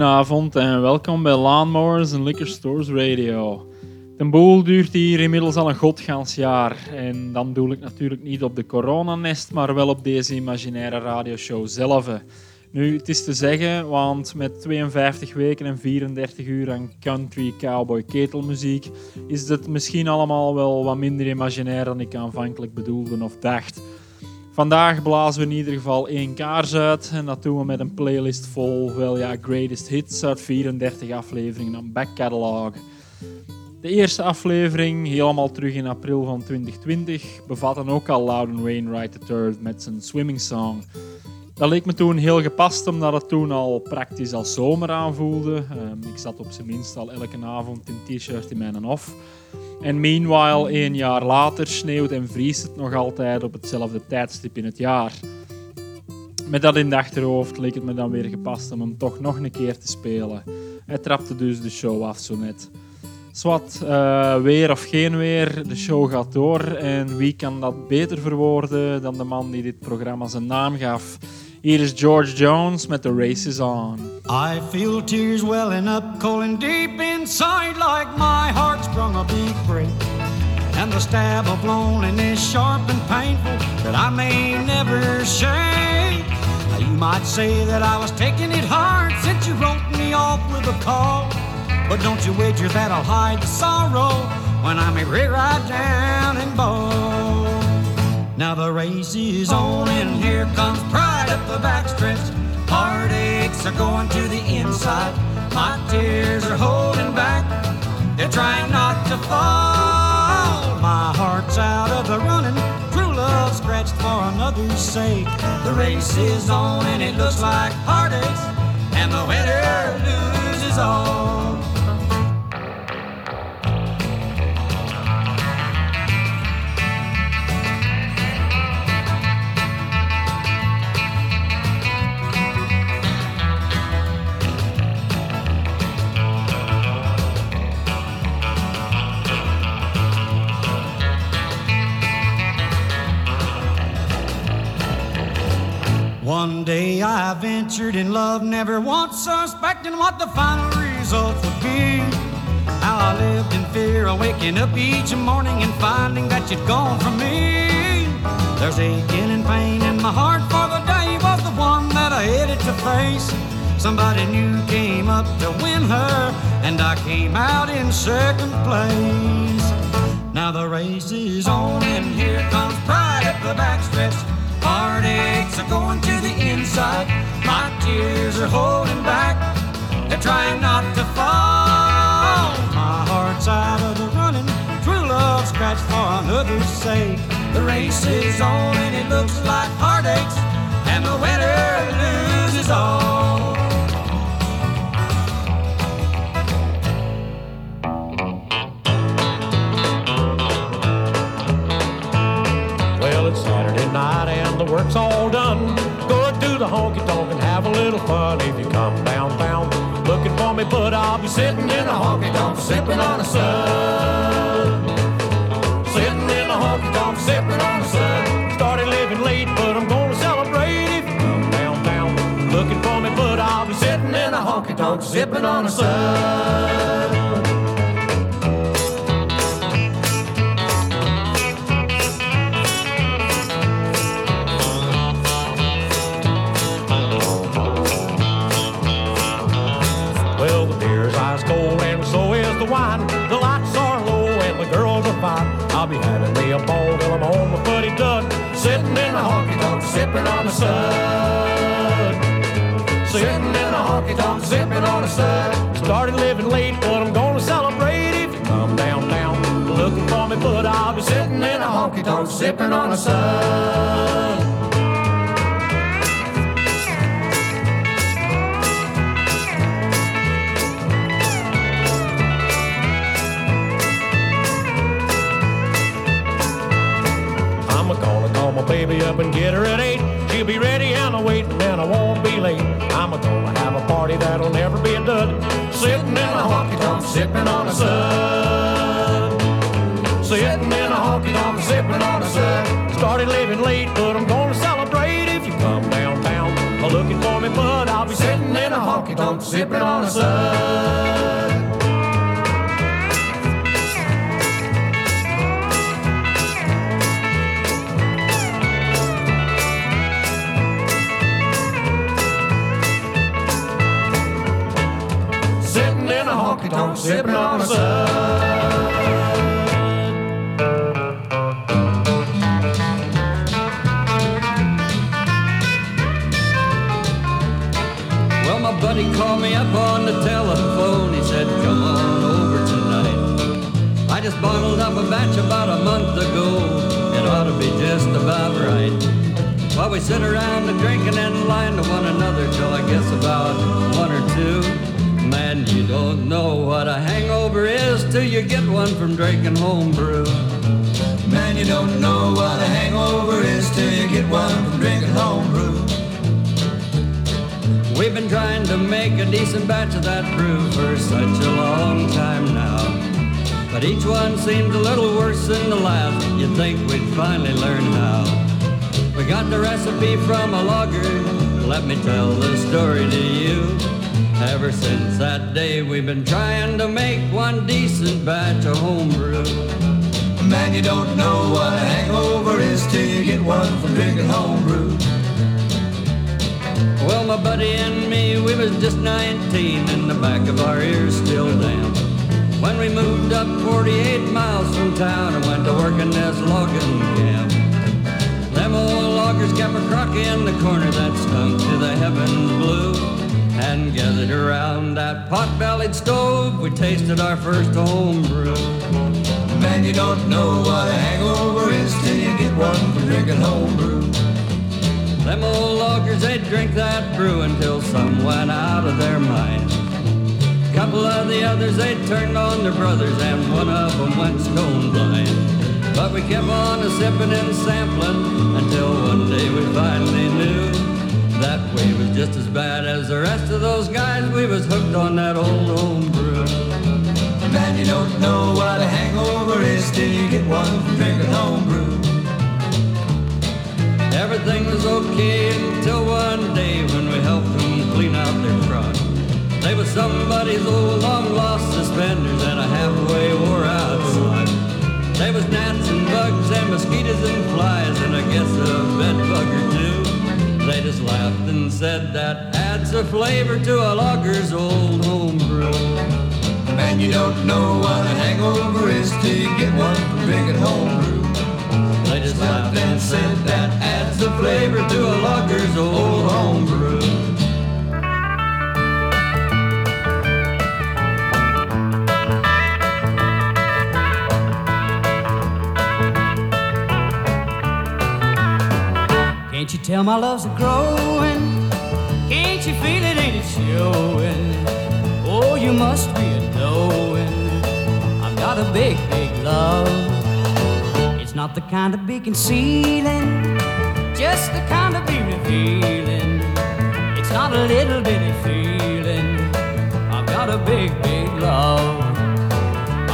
Goedenavond en welkom bij Lawnmowers and Liquor Stores Radio. De boel duurt hier inmiddels al een godgans jaar. En dan doe ik natuurlijk niet op de coronanest, maar wel op deze imaginaire radioshow zelf. Nu, het is te zeggen, want met 52 weken en 34 uur aan country, cowboy, ketelmuziek is het misschien allemaal wel wat minder imaginair dan ik aanvankelijk bedoelde of dacht. Vandaag blazen we in ieder geval één kaars uit en dat doen we met een playlist vol wel ja, greatest hits uit 34 afleveringen aan back catalog. De eerste aflevering, helemaal terug in april van 2020, bevatte ook al Loudon Wainwright III met zijn Swimming Song. Dat leek me toen heel gepast, omdat het toen al praktisch als zomer aanvoelde. Um, ik zat op zijn minst al elke avond in t-shirt in mijn off. En meanwhile, één jaar later, sneeuwt en vriest het nog altijd op hetzelfde tijdstip in het jaar. Met dat in het achterhoofd leek het me dan weer gepast om hem toch nog een keer te spelen. Hij trapte dus de show af zo net. Zwat, uh, weer of geen weer, de show gaat door. En wie kan dat beter verwoorden dan de man die dit programma zijn naam gaf? Hier is George Jones met The Race Is On. I feel tears welling up, cold deep inside, like my heart's sprung a big break. And the stab of loneliness sharp and painful that I may never shake. Now you might say that I was taking it hard since you wrote me off with a call. But don't you wager that I'll hide the sorrow when I'm right down and bone. Now the race is on and here comes pride up the backstretch. Heartaches are going to the inside. My tears are holding back. They're trying not to fall. My heart's out of the running. True love scratched for another's sake. The race is on and it looks like heartaches. And the winner loses all. One day I ventured in love, never once suspecting what the final results would be. How I lived in fear of waking up each morning and finding that you'd gone from me. There's aching and pain in my heart for the day was the one that I headed to face. Somebody new came up to win her, and I came out in second place. Now the race is on, and here comes pride at the backstretch. Heartaches are going to the inside. My tears are holding back. They're trying not to fall. My heart's out of the running. True love scratched for another's sake. The race is on and it looks like heartaches. And the winner loses all. All done. Go to the honky tonk and have a little fun. If you come downtown looking for me, but I'll be sitting in a honky tonk sipping on a sun. Sitting in a honky tonk sipping on a sun. Started living late, but I'm gonna celebrate if you come downtown looking for me, but I'll be sitting in a honky tonk sipping on a sun. Be having me a ball till I'm on my footy done. Sitting in a honky tonk, sipping on the sun. Sitting in a honky tonk, sipping on the sun. Started living late, but I'm gonna celebrate if you come downtown. Looking for me, but I'll be sitting in a honky tonk, sipping on the sun. My baby up and get her at eight. She'll be ready and I'm waiting and I won't be late. I'm gonna have a party that'll never be a dud. Sitting in a honky tonk, sipping on a sun. Sitting in a honky tonk, sipping on a sun. Started living late, but I'm gonna celebrate if you come downtown. Looking for me, but I'll be sitting in a honky tonk, sipping on a sud. Tonk, sipping on a sud. Well, my buddy called me up on the telephone. He said, Come on over tonight. I just bottled up a batch about a month ago. It ought to be just about right. While we sit around and drinking and lying to one another till I guess about one or two. Don't know what a hangover is till you get one from drinking homebrew. Man, you don't know what a hangover is till you get one from drinking homebrew. We've been trying to make a decent batch of that brew for such a long time now. But each one seems a little worse than the last. You'd think we'd finally learn how. We got the recipe from a logger. Let me tell the story to you. Ever since that day, we've been trying to make one decent batch of homebrew. Man, you don't know what a hangover is till you get one from drinking homebrew. Well, my buddy and me, we was just 19 and the back of our ears still damp. When we moved up 48 miles from town and went to work in this logging camp. Them old loggers kept a crocky in the corner that stunk to the heavens blue. And gathered around that pot-bellied stove, we tasted our first homebrew. Man, you don't know what a hangover is till you get one from drinking homebrew. Them old loggers, they'd drink that brew until some went out of their mind. Couple of the others, they turned on their brothers, and one of them went stone blind. But we kept on a sipping and sampling until one day we finally knew that way was just as bad as the rest of those guys. We was hooked on that old homebrew. Man, you don't know what a hangover is till you get one from drinking homebrew. Everything was okay until one day when we helped them clean out their truck. They was somebody's old long lost suspenders and a halfway wore out sock. They was gnats and bugs and mosquitoes and flies and I guess a bed bug or two. They just laughed and said that adds a flavor to a logger's old homebrew. Man, you don't know what a hangover is till you get one from drinking homebrew. They just laughed and said that adds a flavor to a logger's old tell my love's growing? Can't you feel it? Ain't it showing? Oh, you must be a knowing. I've got a big, big love. It's not the kind of be concealing, just the kind of be revealing. It's not a little bitty feeling. I've got a big, big love.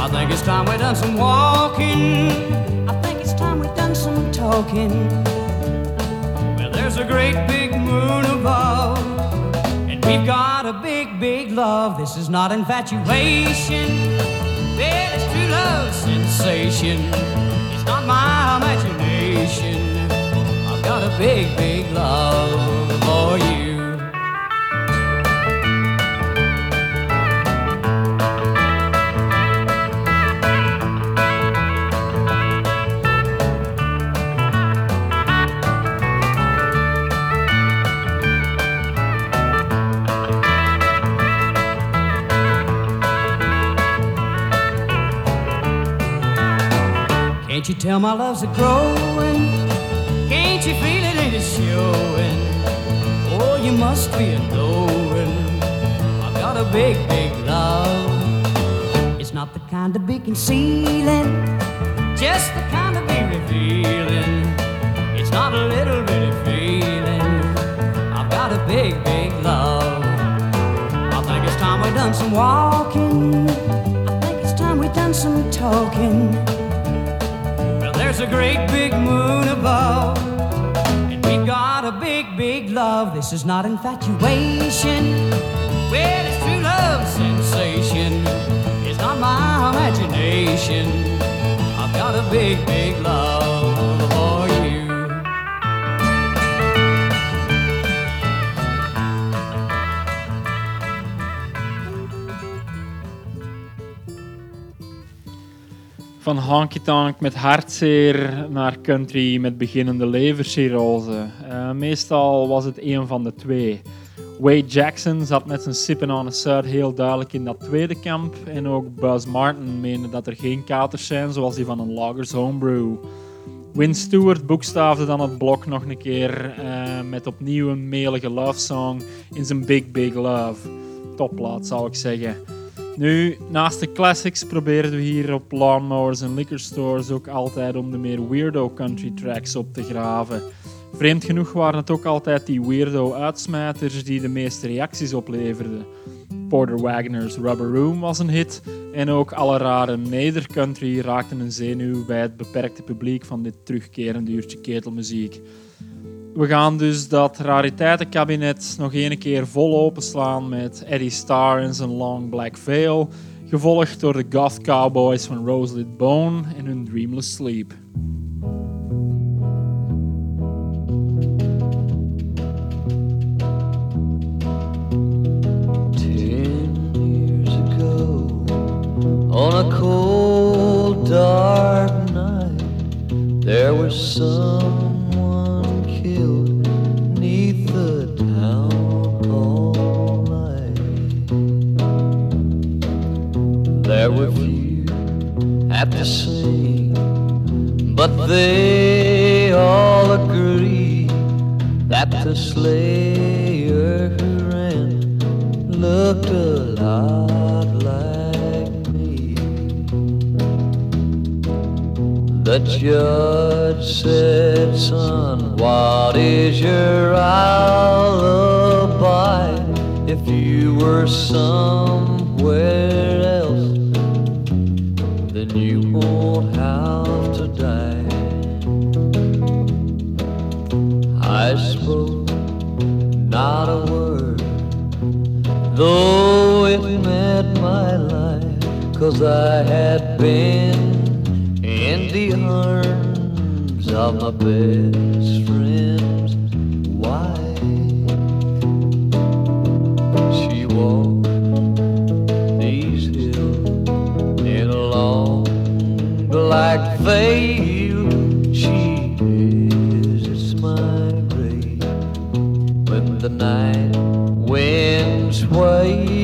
I think it's time we done some walking. I think it's time we done some talking. Great big moon above, and we've got a big, big love. This is not infatuation, it's true love sensation. It's not my imagination. I've got a big, big love for you. Can't you tell my love's a growing? Can't you feel it? Ain't it showing? Oh, you must be a knowing. I've got a big, big love. It's not the kind to be concealing, just the kind to be revealing. It's not a little bitty feeling. I've got a big, big love. I think it's time we done some walking. I think it's time we done some talking. Great big moon above, and we've got a big, big love. This is not infatuation, Well, it's true love sensation. It's not my imagination. I've got a big, big love Van honky tonk met hartzeer naar country met beginnende levercirrose. Uh, meestal was het een van de twee. Wade Jackson zat met zijn sippen aan de Zuid heel duidelijk in dat tweede kamp. En ook Buzz Martin meende dat er geen katers zijn zoals die van een Loggers Homebrew. Win Stewart boekstaafde dan het blok nog een keer uh, met opnieuw een melige love song in zijn Big Big Love. Topplaat zou ik zeggen. Nu, naast de classics proberen we hier op lawnmowers en liquor stores ook altijd om de meer weirdo country tracks op te graven. Vreemd genoeg waren het ook altijd die weirdo uitsmijters die de meeste reacties opleverden. Porter Wagner's Rubber Room was een hit en ook alle rare nedercountry raakten een zenuw bij het beperkte publiek van dit terugkerende uurtje ketelmuziek. We gaan dus dat rariteitenkabinet nog een keer vol openslaan met Eddie Starr en zijn Long Black Veil, gevolgd door de Goth Cowboys van Roselit Bone en hun Dreamless Sleep. On a cold, dark night, there was someone they all agree that the slayer who ran looked a lot like me. The judge said, Son, what is your alibi? If you were somewhere though it meant my life, cause I had been in the arms of my best winds wail.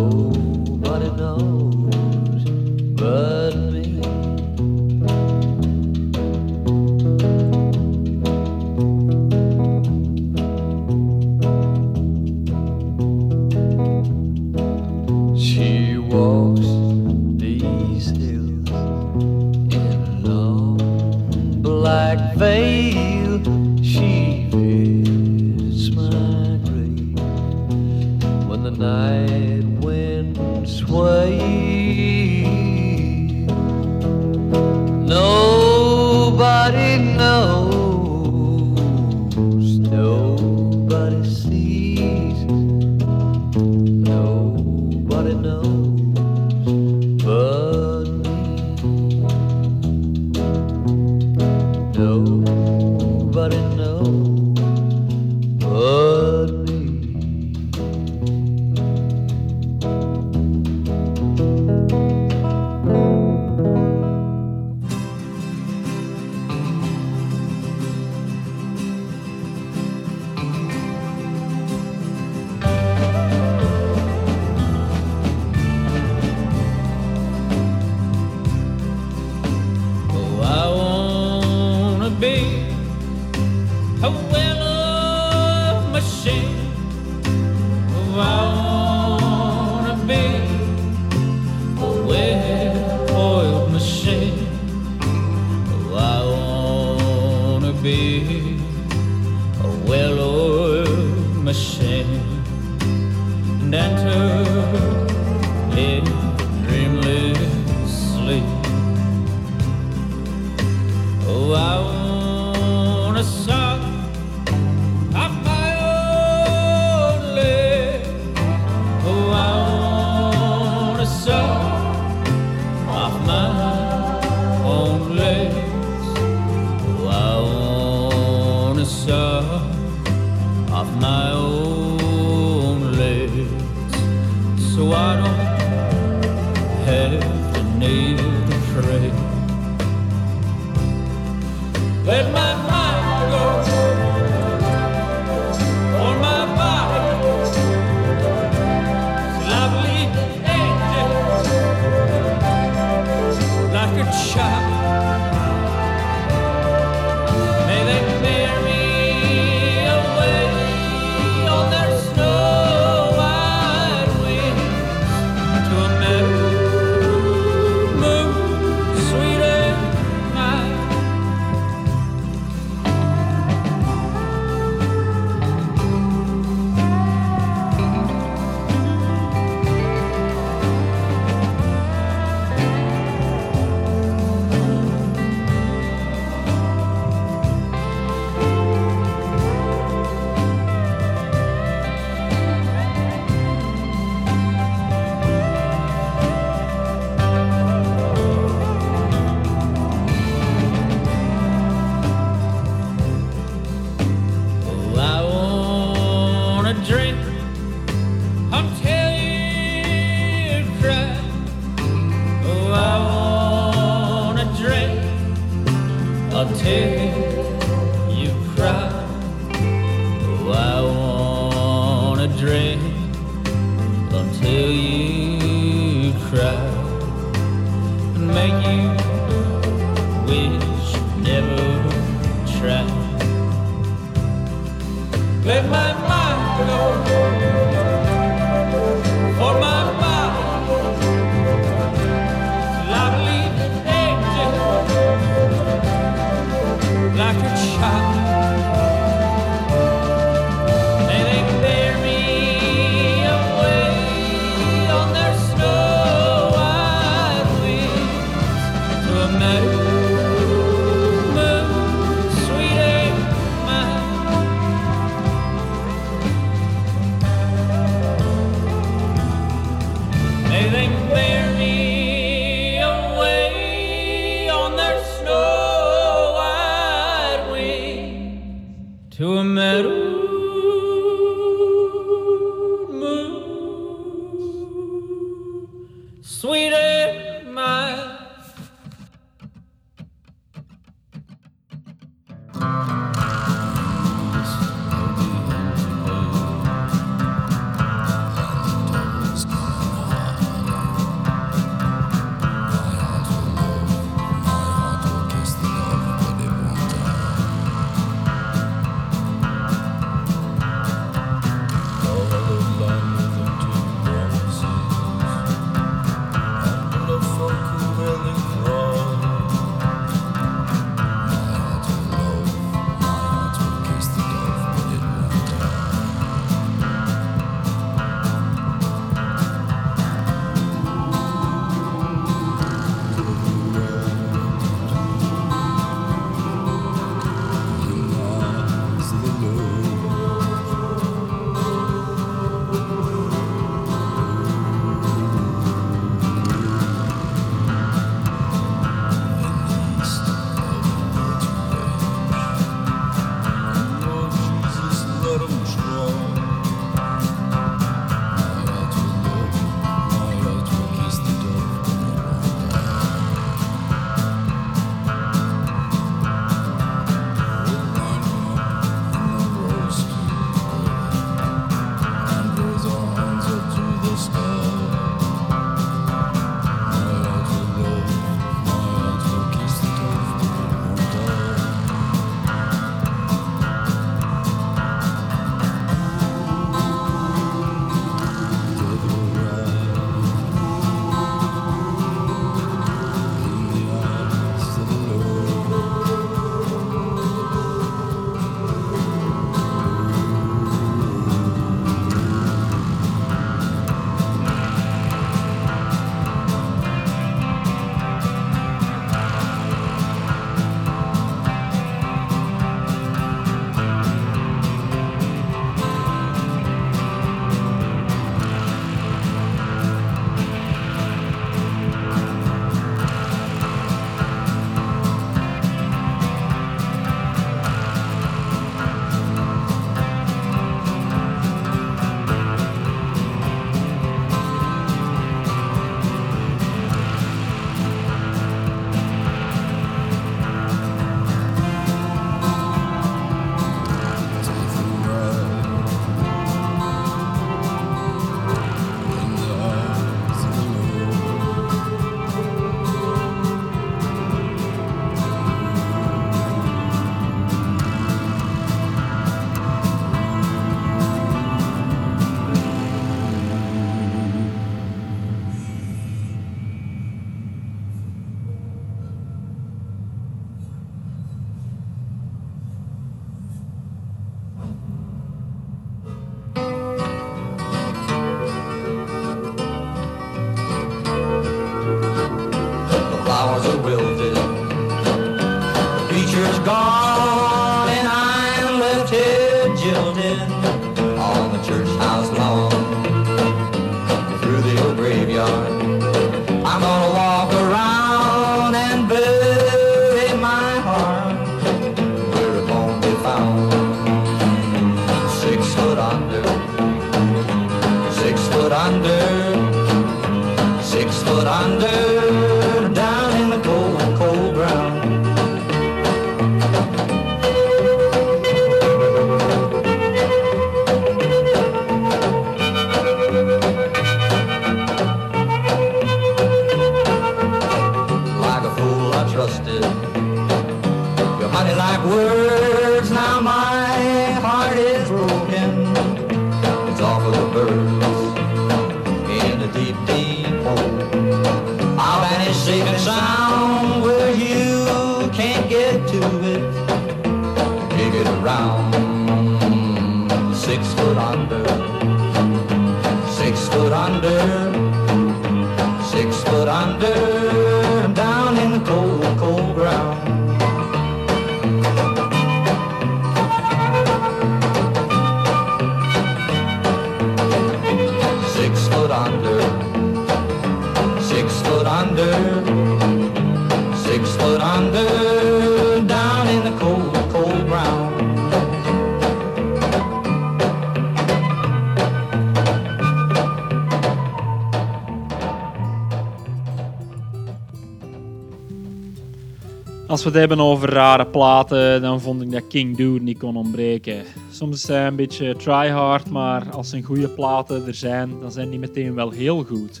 We het hebben over rare platen, dan vond ik dat King Dude niet kon ontbreken. Soms is hij een beetje tryhard, maar als er goede platen er zijn, dan zijn die meteen wel heel goed.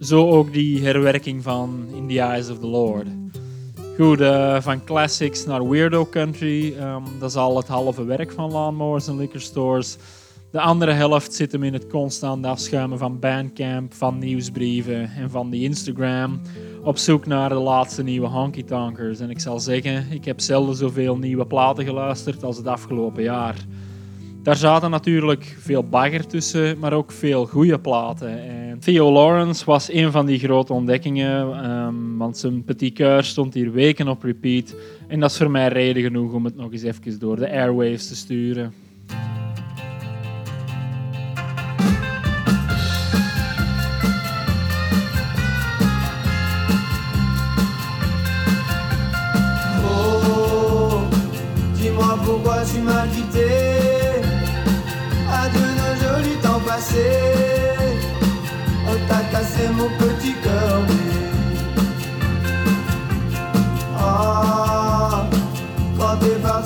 Zo ook die herwerking van In the Eyes of the Lord. Goed, eh, van classics naar weirdo country, ehm, dat is al het halve werk van lawnmowers en liquor stores. De andere helft zit hem in het constant afschuimen van Bandcamp, van nieuwsbrieven en van die Instagram. Op zoek naar de laatste nieuwe honky tonkers. En ik zal zeggen, ik heb zelden zoveel nieuwe platen geluisterd als het afgelopen jaar. Daar zaten natuurlijk veel bagger tussen, maar ook veel goede platen. En Theo Lawrence was een van die grote ontdekkingen, ehm, want zijn petit stond hier weken op repeat. En dat is voor mij reden genoeg om het nog eens even door de airwaves te sturen.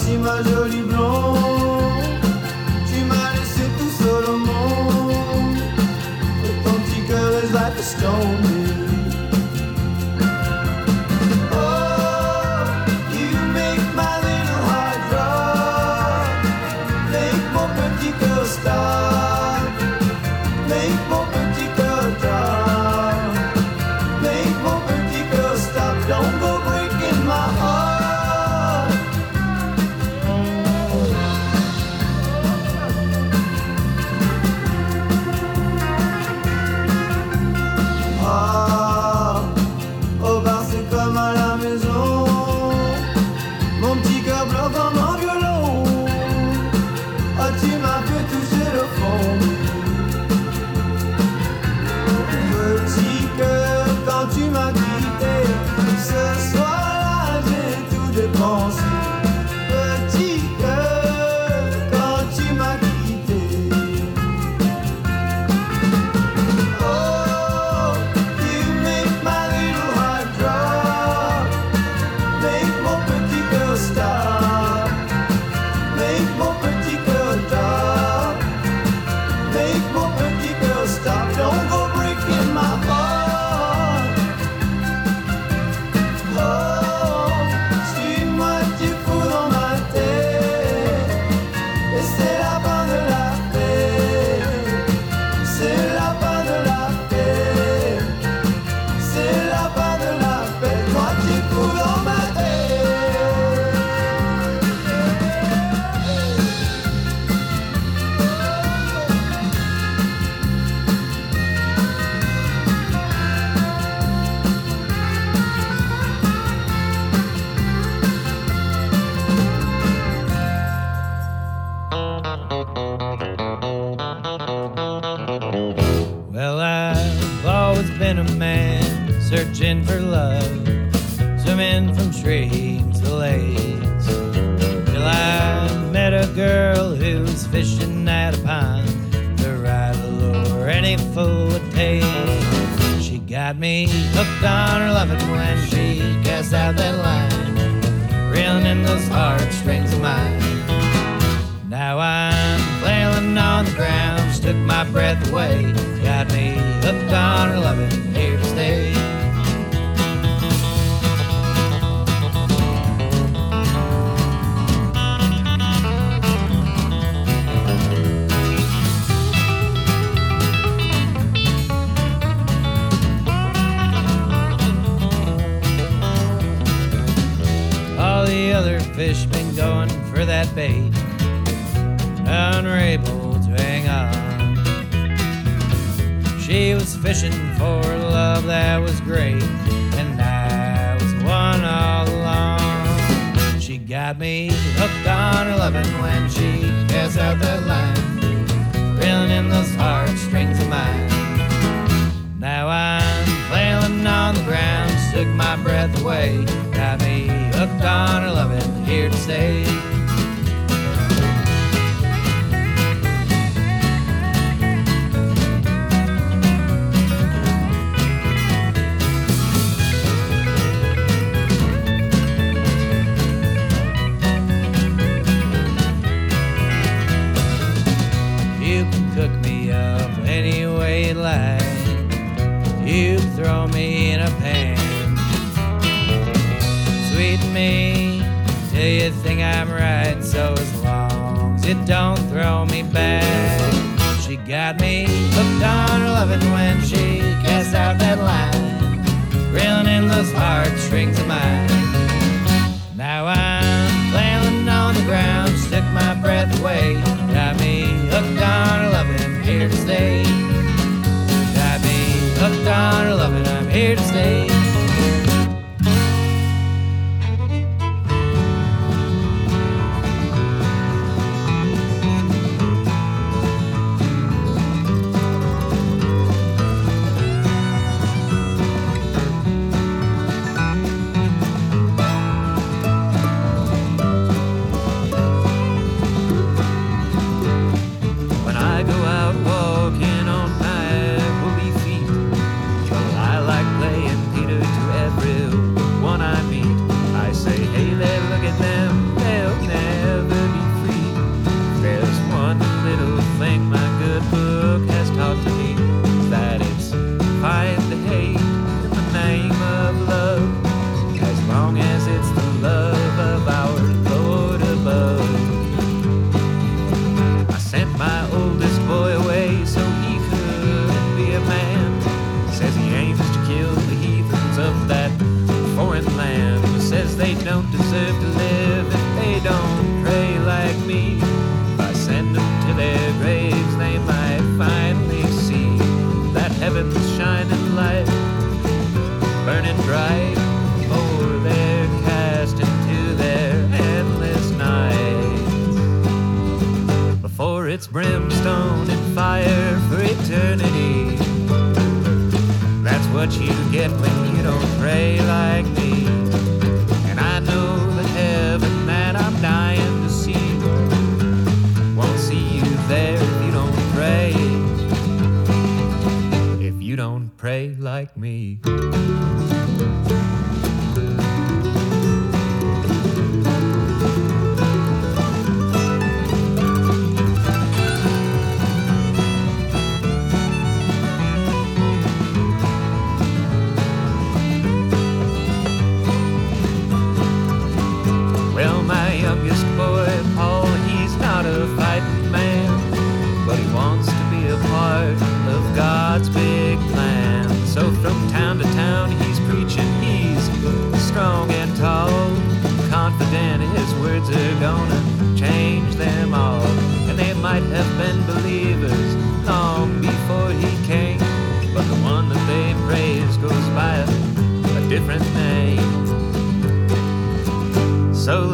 Parti, ma jolie blonde, Got me. Hooked on her loving when she cast out that line, reeling in those heartstrings of mine. Now I'm flailing on the ground, took my breath away, got me hooked on her loving, that bait. None were able to hang on. She was fishing for love that was great, and I was one all along. She got me hooked on her loving when she cast out that line, reeling in those heartstrings of mine. Now I'm flailing on the ground, took my breath away, got me hooked on her loving, here to stay. Throw me in a pan. Sweeten me till you think I'm right. So as long as you don't throw me back. She got me hooked on her loving when she cast out that line, reeling in those heartstrings of mine. Now I'm flailing on the ground, took my breath away. Got me hooked on her loving, here to stay. Here to stay. It's brimstone and fire for eternity. That's what you get when you don't pray like me. And I know the heaven that I'm dying to see won't see you there if you don't pray. If you don't pray like me.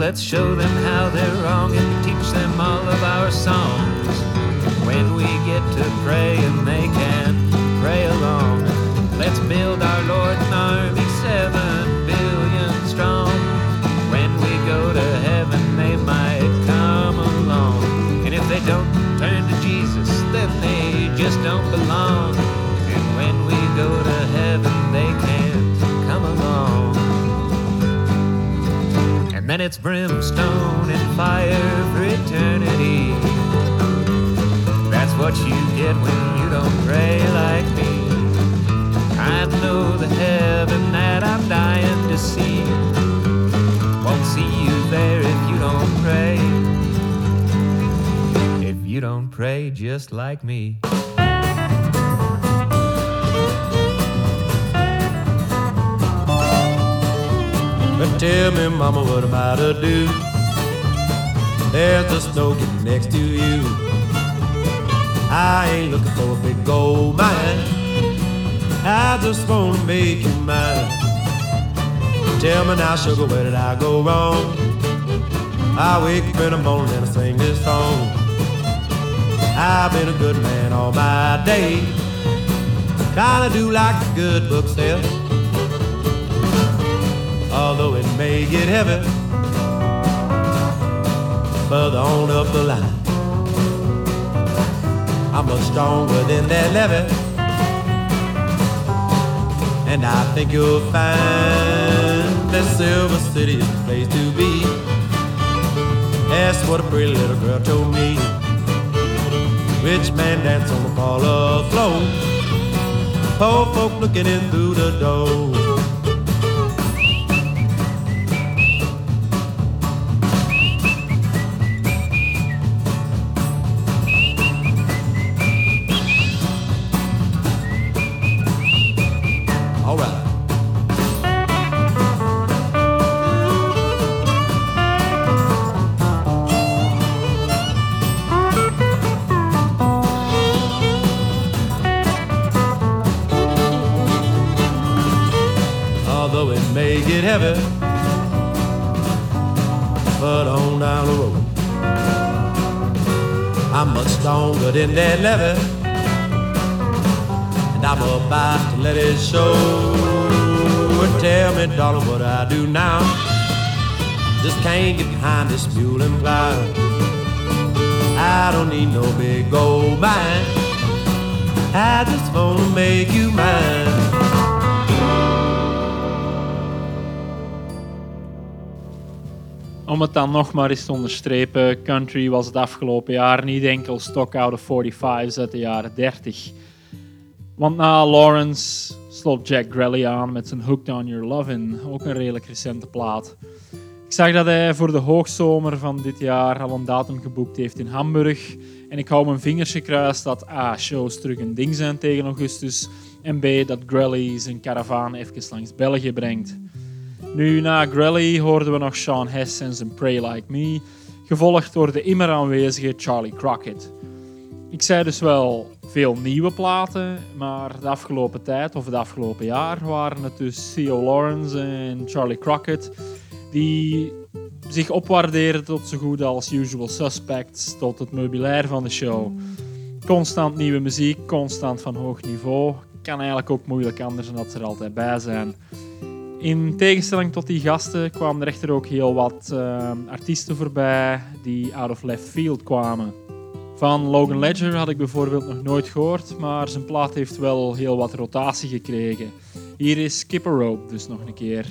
Let's show them how they're wrong and teach them all of our songs. When we get to pray and they can pray along, let's build our Lord an army then it's brimstone and fire for eternity. That's what you get when you don't pray like me. I know the heaven that I'm dying to see. Won't see you there if you don't pray. If you don't pray just like me. Tell me, mama, what am I to do? There's the snow getting next to you. I ain't looking for a big gold mine. I just wanna make you mine. Tell me now, sugar, where did I go wrong? I wake up in the morning and I sing this song. I've been a good man all my day. Kinda do like the good book says although it may get heavy further on up the line. I'm much stronger than that levy, and I think you'll find that Silver City is the place to be. That's what a pretty little girl told me. Rich man dance on the parlor floor, poor folk looking in through the door. Heavy, but on down the road, I'm much stronger than that levy and I'm about to let it show. Tell me, darling, what I do now. Just can't get behind this mule and plow. I don't need no big gold mine. I just wanna make you mine. Om het dan nog maar eens te onderstrepen, country was het afgelopen jaar niet enkel stock out of 45's uit de jaren 30. Want na Lawrence sloot Jack Grelly aan met zijn Hooked on Your Lovin', ook een redelijk recente plaat. Ik zag dat hij voor de hoogzomer van dit jaar al een datum geboekt heeft in Hamburg. En ik hou mijn vingers gekruist dat A. shows terug een ding zijn tegen augustus. En B. dat Grelly zijn karavaan even langs België brengt. Nu, na Grelly hoorden we nog Sean Hess en zijn Pray Like Me, gevolgd door de immer aanwezige Charlie Crockett. Ik zei dus wel veel nieuwe platen, maar de afgelopen tijd, of het afgelopen jaar, waren het dus Theo Lawrence en Charlie Crockett die zich opwaardeerden tot zo goed als Usual Suspects, tot het meubilair van de show. Constant nieuwe muziek, constant van hoog niveau. Kan eigenlijk ook moeilijk anders dan dat ze er altijd bij zijn. In tegenstelling tot die gasten kwamen er echter ook heel wat eh, artiesten voorbij die out of left field kwamen. Van Logan Ledger had ik bijvoorbeeld nog nooit gehoord, maar zijn plaat heeft wel heel wat rotatie gekregen. Hier is Skipper Rope dus nog een keer.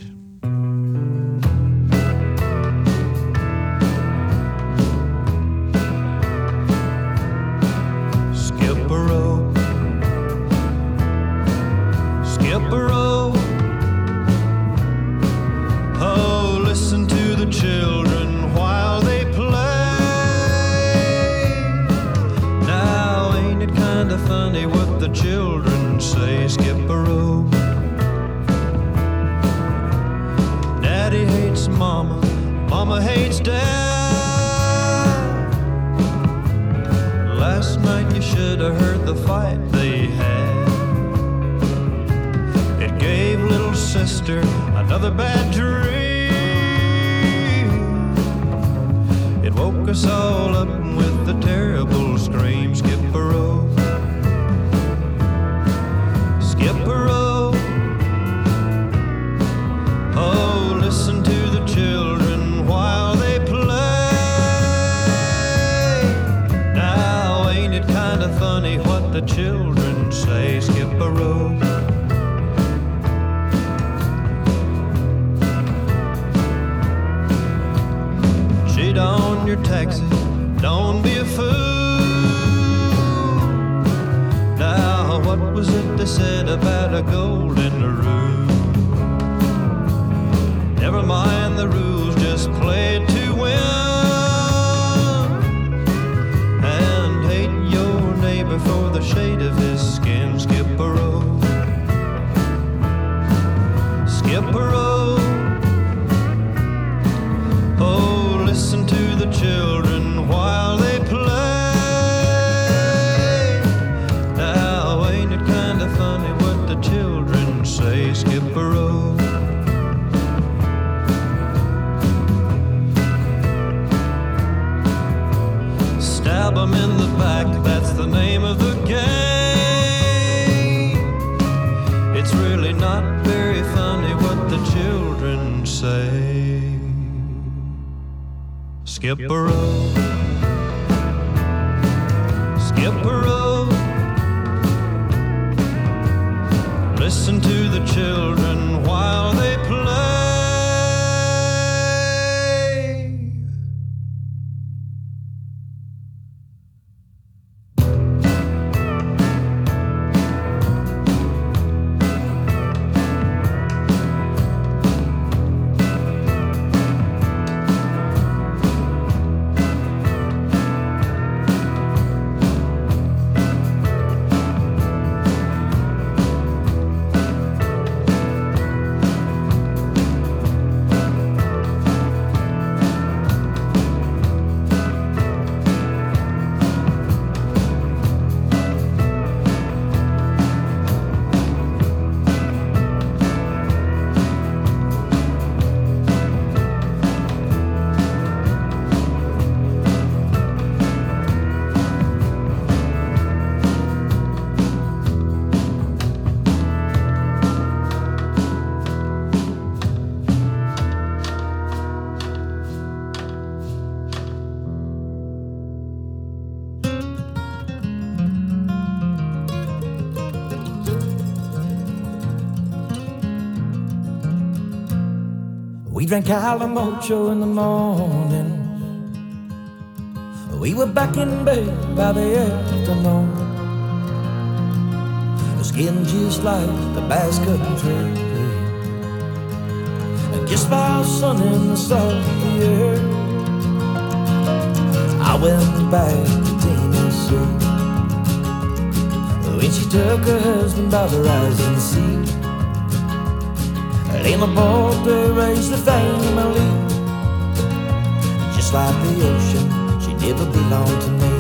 Drank Calimocho in the morning. We were back in bed by the afternoon. The skin just like the Country. And kissed by the sun in the salty air. I went back to Tennessee. When she took her husband by the rising sea. Lame aboard to raise the family. Just like the ocean, she never belonged to me.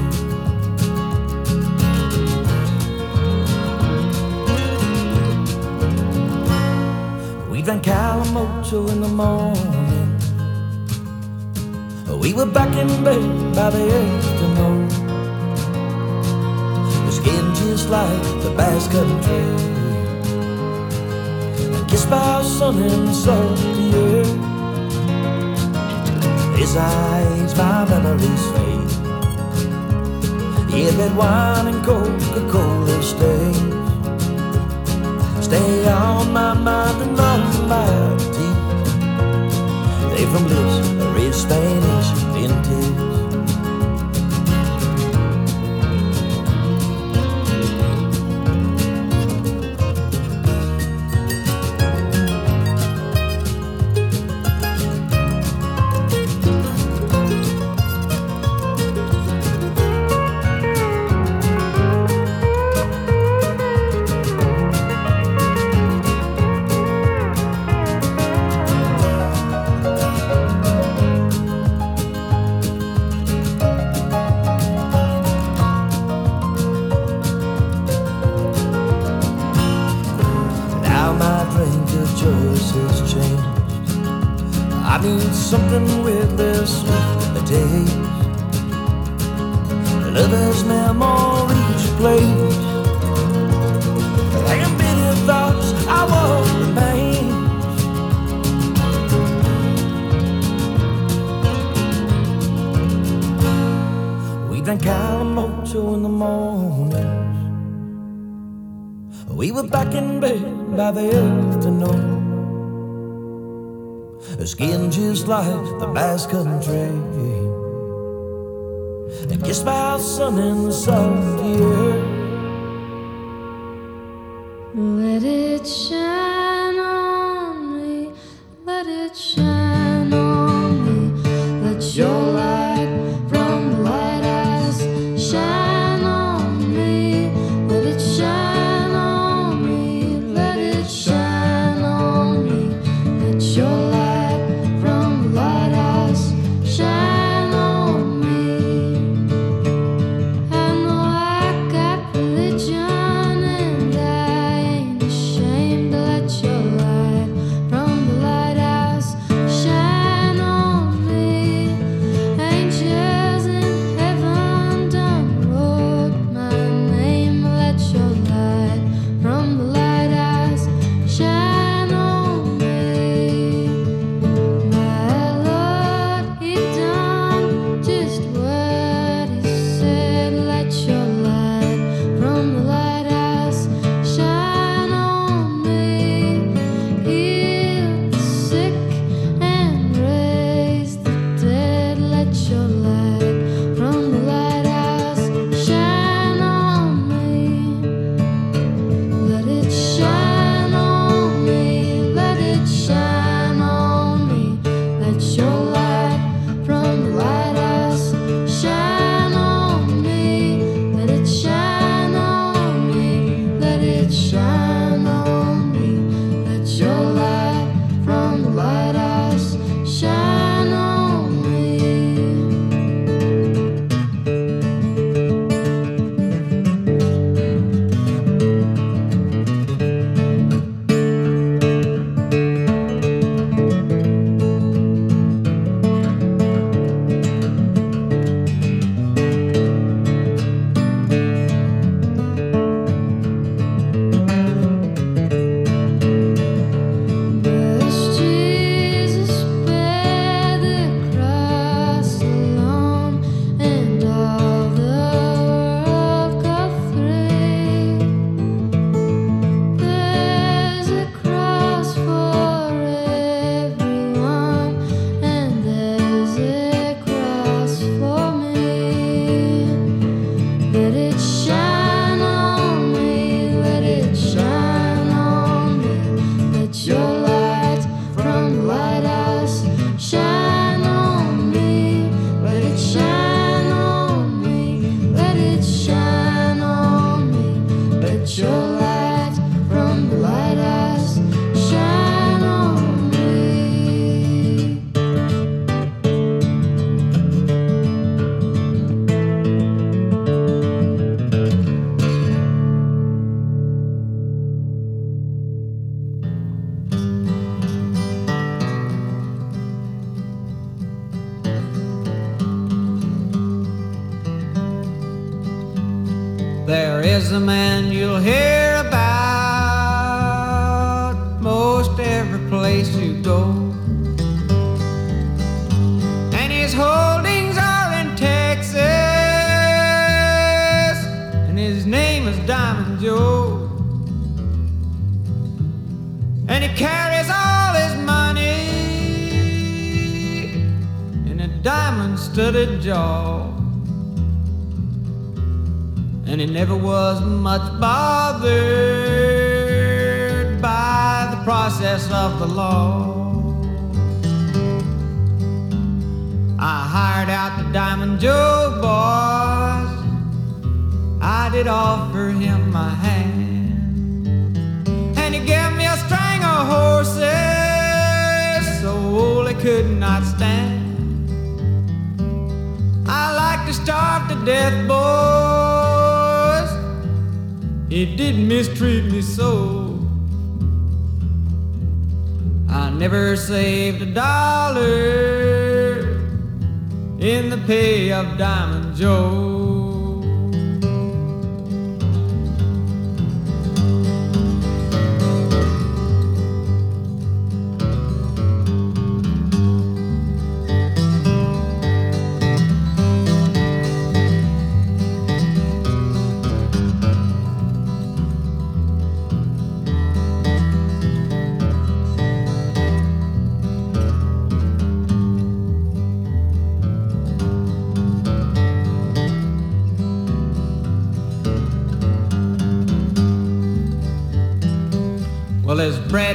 We drank Calimocho in the morning. We were back in bed by the afternoon. The skin just like the Basque Country by sun in the salty. His eyes, my memories fade. Yeah, red wine and Coca-Cola stays. Stay on my mind and on my teeth. They from a red Spanish studded jaw. And he never was much bothered by the process of the law. I hired out the Diamond Joe boys. I did offer him my hand. And he gave me a string of horses so old could not stand. I like to starve to death, boys. He did mistreat me so. I never saved a dollar in the pay of Diamond Joe.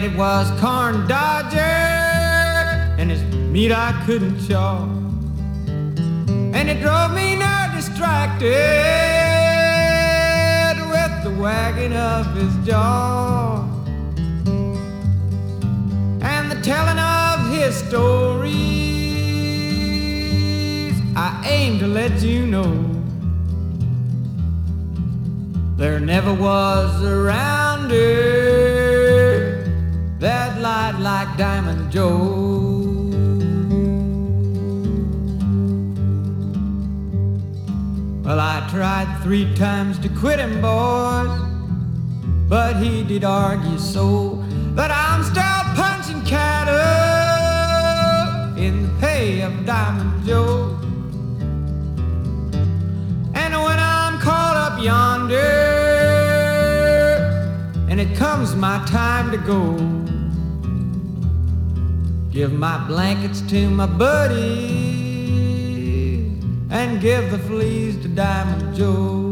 It was corn dodger, and his meat I couldn't chaw. And it drove me now distracted with the wagging of his jaw and the telling of his stories. I aim to let you know there never was a rounder that light like Diamond Joe. Well, I tried three times to quit him, boys, but he did argue so that I'm still punching cattle in the pay of Diamond Joe. And when I'm caught up yonder, and it comes my time to go, give my blankets to my buddy and give the fleas to Diamond Joe.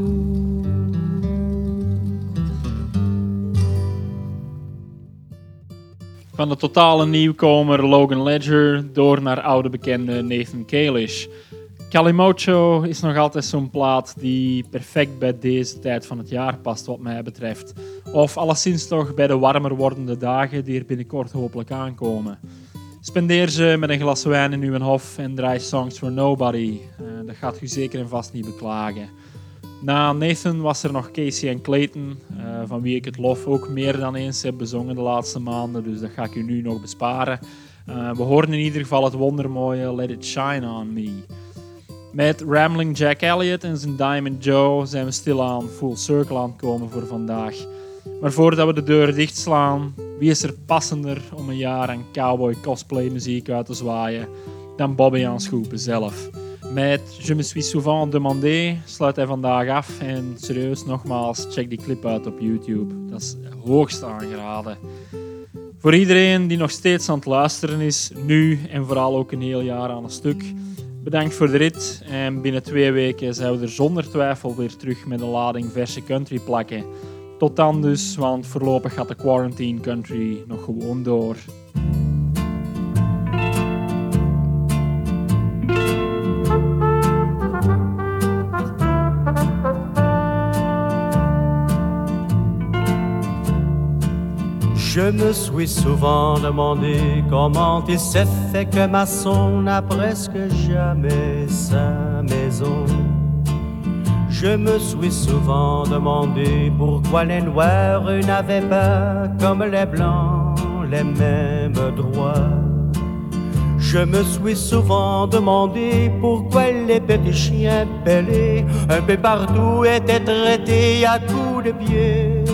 Van de totale nieuwkomer Logan Ledger door naar oude bekende Nathan Kalish. Calimocho is nog altijd zo'n plaat die perfect bij deze tijd van het jaar past wat mij betreft. Of alleszins toch bij de warmer wordende dagen die er binnenkort hopelijk aankomen. Spendeer ze met een glas wijn in uw hof en draai Songs for Nobody. Eh, dat gaat u zeker en vast niet beklagen. Na Nathan was er nog Casey en Clayton, eh, van wie ik het lof ook meer dan eens heb bezongen de laatste maanden, dus dat ga ik u nu nog besparen. Eh, we horen in ieder geval het wondermooie Let It Shine On Me. Met Rambling Jack Elliott en zijn Diamond Joe zijn we stilaan full circle aan het komen voor vandaag. Maar voordat we de deur dichtslaan, wie is er passender om een jaar aan cowboy cosplay muziek uit te zwaaien dan Bobby aan Schoepen zelf? Met Je me suis souvent demandé sluit hij vandaag af en serieus nogmaals, check die clip uit op YouTube. Dat is hoogst aangeraden. Voor iedereen die nog steeds aan het luisteren is, nu en vooral ook een heel jaar aan een stuk, bedankt voor de rit. En binnen twee weken zijn we er zonder twijfel weer terug met een lading verse country plakken. Tot dus, want voorlopig gaat de quarantine country nog gewoon door. Je me suis souvent demandé comment il s'est fait que maçon n'a presque jamais sa maison. Je me suis souvent demandé pourquoi les noirs n'avaient pas, comme les blancs, les mêmes droits. Je me suis souvent demandé pourquoi les petits chiens pelés un peu partout étaient traités à coups de pied.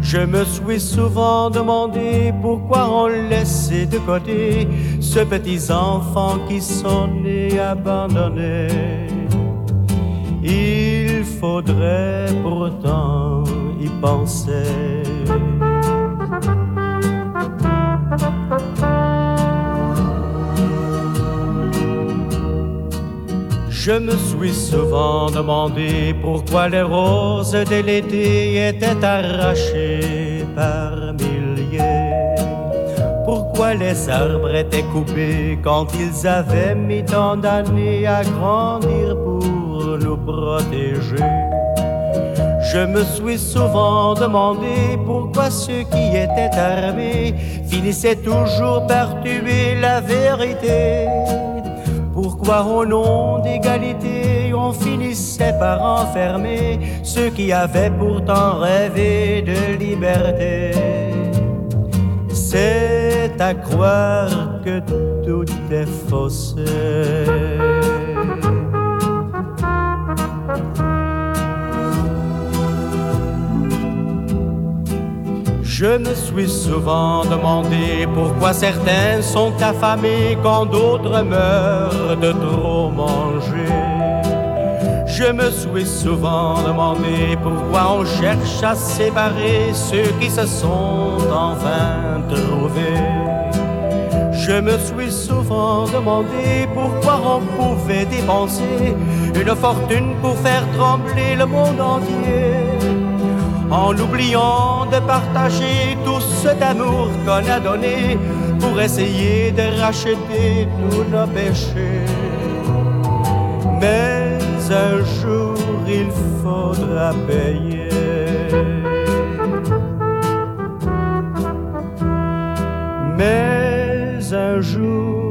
Je me suis souvent demandé pourquoi on laissait de côté ces petits enfants qui sont nés abandonnés. Faudrait pourtant y penser. Je me suis souvent demandé pourquoi les roses de l'été étaient arrachées par milliers. Pourquoi les arbres étaient coupés quand ils avaient mis tant d'années à grandir protéger. Je me suis souvent demandé pourquoi ceux qui étaient armés finissaient toujours par tuer la vérité. Pourquoi au nom d'égalité on finissait par enfermer ceux qui avaient pourtant rêvé de liberté? C'est à croire que tout est faussé. Je me suis souvent demandé pourquoi certains sont affamés quand d'autres meurent de trop manger. Je me suis souvent demandé pourquoi on cherche à séparer ceux qui se sont enfin trouvés. Je me suis souvent demandé pourquoi on pouvait dépenser une fortune pour faire trembler le monde entier en oubliant de partager tout cet amour qu'on a donné pour essayer de racheter tous nos péchés. Mais un jour il faudra payer. Mais un jour